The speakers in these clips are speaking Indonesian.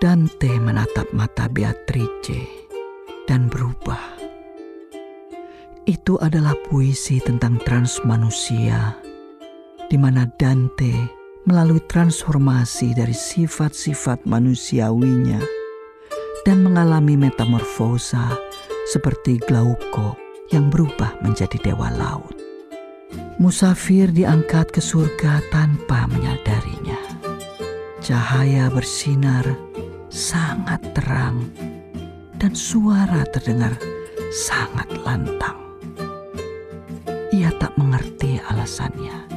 Dante menatap mata Beatrice dan berubah. Itu adalah puisi tentang transmanusia, di mana Dante melalui transformasi dari sifat-sifat manusiawinya dan mengalami metamorfosa seperti Glauko yang berubah menjadi dewa laut. Musafir diangkat ke surga tanpa menyadarinya. Cahaya bersinar sangat terang dan suara terdengar sangat lantang. Ia tak mengerti alasannya.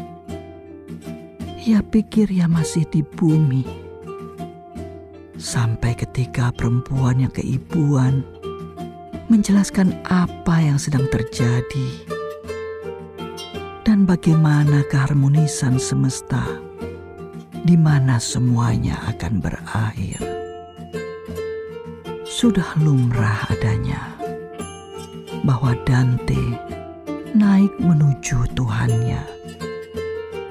Ia pikir ia masih di bumi. Sampai ketika perempuan yang keibuan menjelaskan apa yang sedang terjadi dan bagaimana keharmonisan semesta di mana semuanya akan berakhir. Sudah lumrah adanya bahwa Dante naik menuju Tuhannya,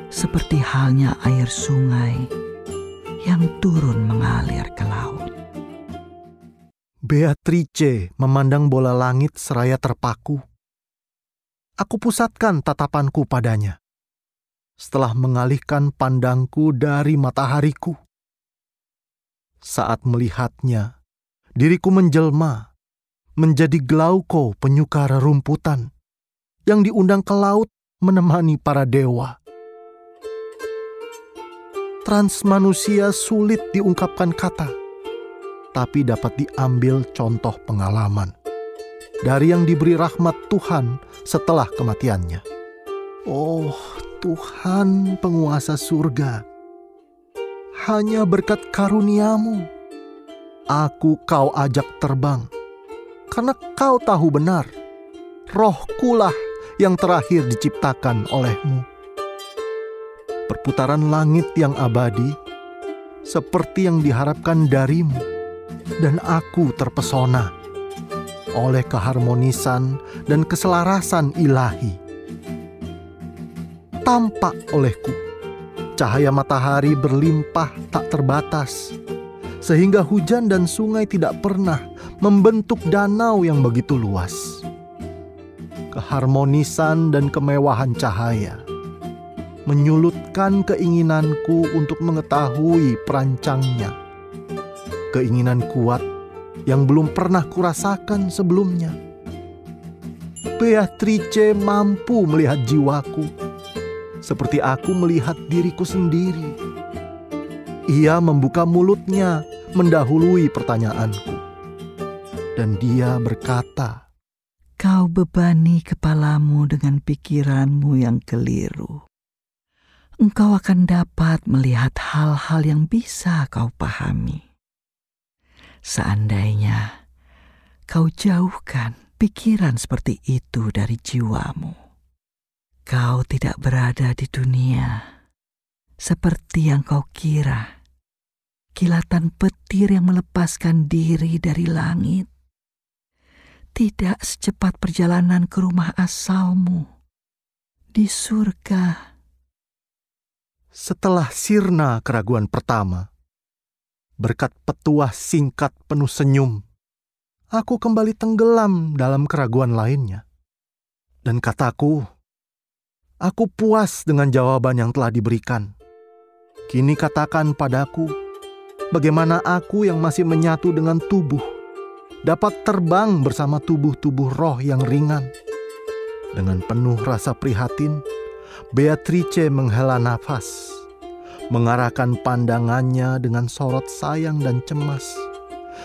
seperti halnya air sungai yang turun mengalir ke laut. Beatrice memandang bola langit seraya terpaku. Aku pusatkan tatapanku padanya setelah mengalihkan pandangku dari matahariku. Saat melihatnya, diriku menjelma menjadi Glauko penyuka rerumputan yang diundang ke laut menemani para dewa. Transmanusia sulit diungkapkan kata, tapi dapat diambil contoh pengalaman dari yang diberi rahmat Tuhan setelah kematiannya. Oh, Tuhan penguasa surga. Hanya berkat karuniamu, aku kau ajak terbang. Karena kau tahu benar, rohkulah yang terakhir diciptakan olehmu. Perputaran langit yang abadi, seperti yang diharapkan darimu, dan aku terpesona oleh keharmonisan dan keselarasan ilahi tampak olehku. Cahaya matahari berlimpah tak terbatas, sehingga hujan dan sungai tidak pernah membentuk danau yang begitu luas. Keharmonisan dan kemewahan cahaya menyulutkan keinginanku untuk mengetahui perancangnya. Keinginan kuat yang belum pernah kurasakan sebelumnya. Beatrice mampu melihat jiwaku seperti aku melihat diriku sendiri. Ia membuka mulutnya mendahului pertanyaanku. Dan dia berkata, Kau bebani kepalamu dengan pikiranmu yang keliru. Engkau akan dapat melihat hal-hal yang bisa kau pahami. Seandainya kau jauhkan pikiran seperti itu dari jiwamu Kau tidak berada di dunia seperti yang kau kira. Kilatan petir yang melepaskan diri dari langit. Tidak secepat perjalanan ke rumah asalmu di surga. Setelah sirna keraguan pertama, berkat petuah singkat penuh senyum, aku kembali tenggelam dalam keraguan lainnya. Dan kataku, Aku puas dengan jawaban yang telah diberikan. Kini katakan padaku, bagaimana aku yang masih menyatu dengan tubuh dapat terbang bersama tubuh-tubuh roh yang ringan. Dengan penuh rasa prihatin, Beatrice menghela nafas, mengarahkan pandangannya dengan sorot sayang dan cemas,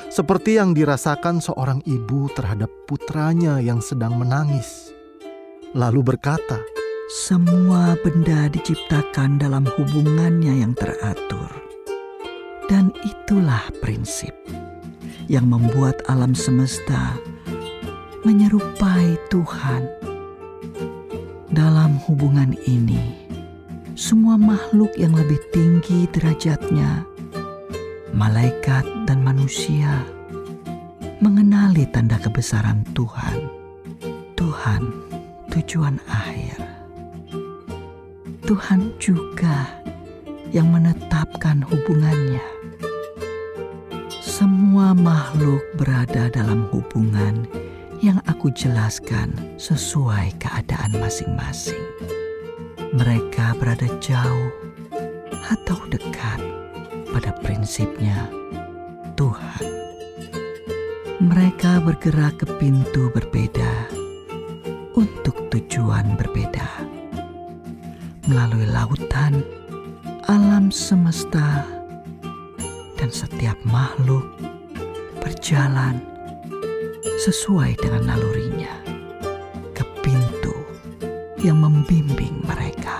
seperti yang dirasakan seorang ibu terhadap putranya yang sedang menangis. Lalu berkata, semua benda diciptakan dalam hubungannya yang teratur, dan itulah prinsip yang membuat alam semesta menyerupai Tuhan. Dalam hubungan ini, semua makhluk yang lebih tinggi derajatnya, malaikat dan manusia, mengenali tanda kebesaran Tuhan. Tuhan, tujuan akhir. Tuhan juga yang menetapkan hubungannya. Semua makhluk berada dalam hubungan yang aku jelaskan sesuai keadaan masing-masing. Mereka berada jauh atau dekat pada prinsipnya Tuhan. Mereka bergerak ke pintu berbeda untuk tujuan berbeda. Melalui lautan, alam semesta, dan setiap makhluk berjalan sesuai dengan nalurinya ke pintu yang membimbing mereka.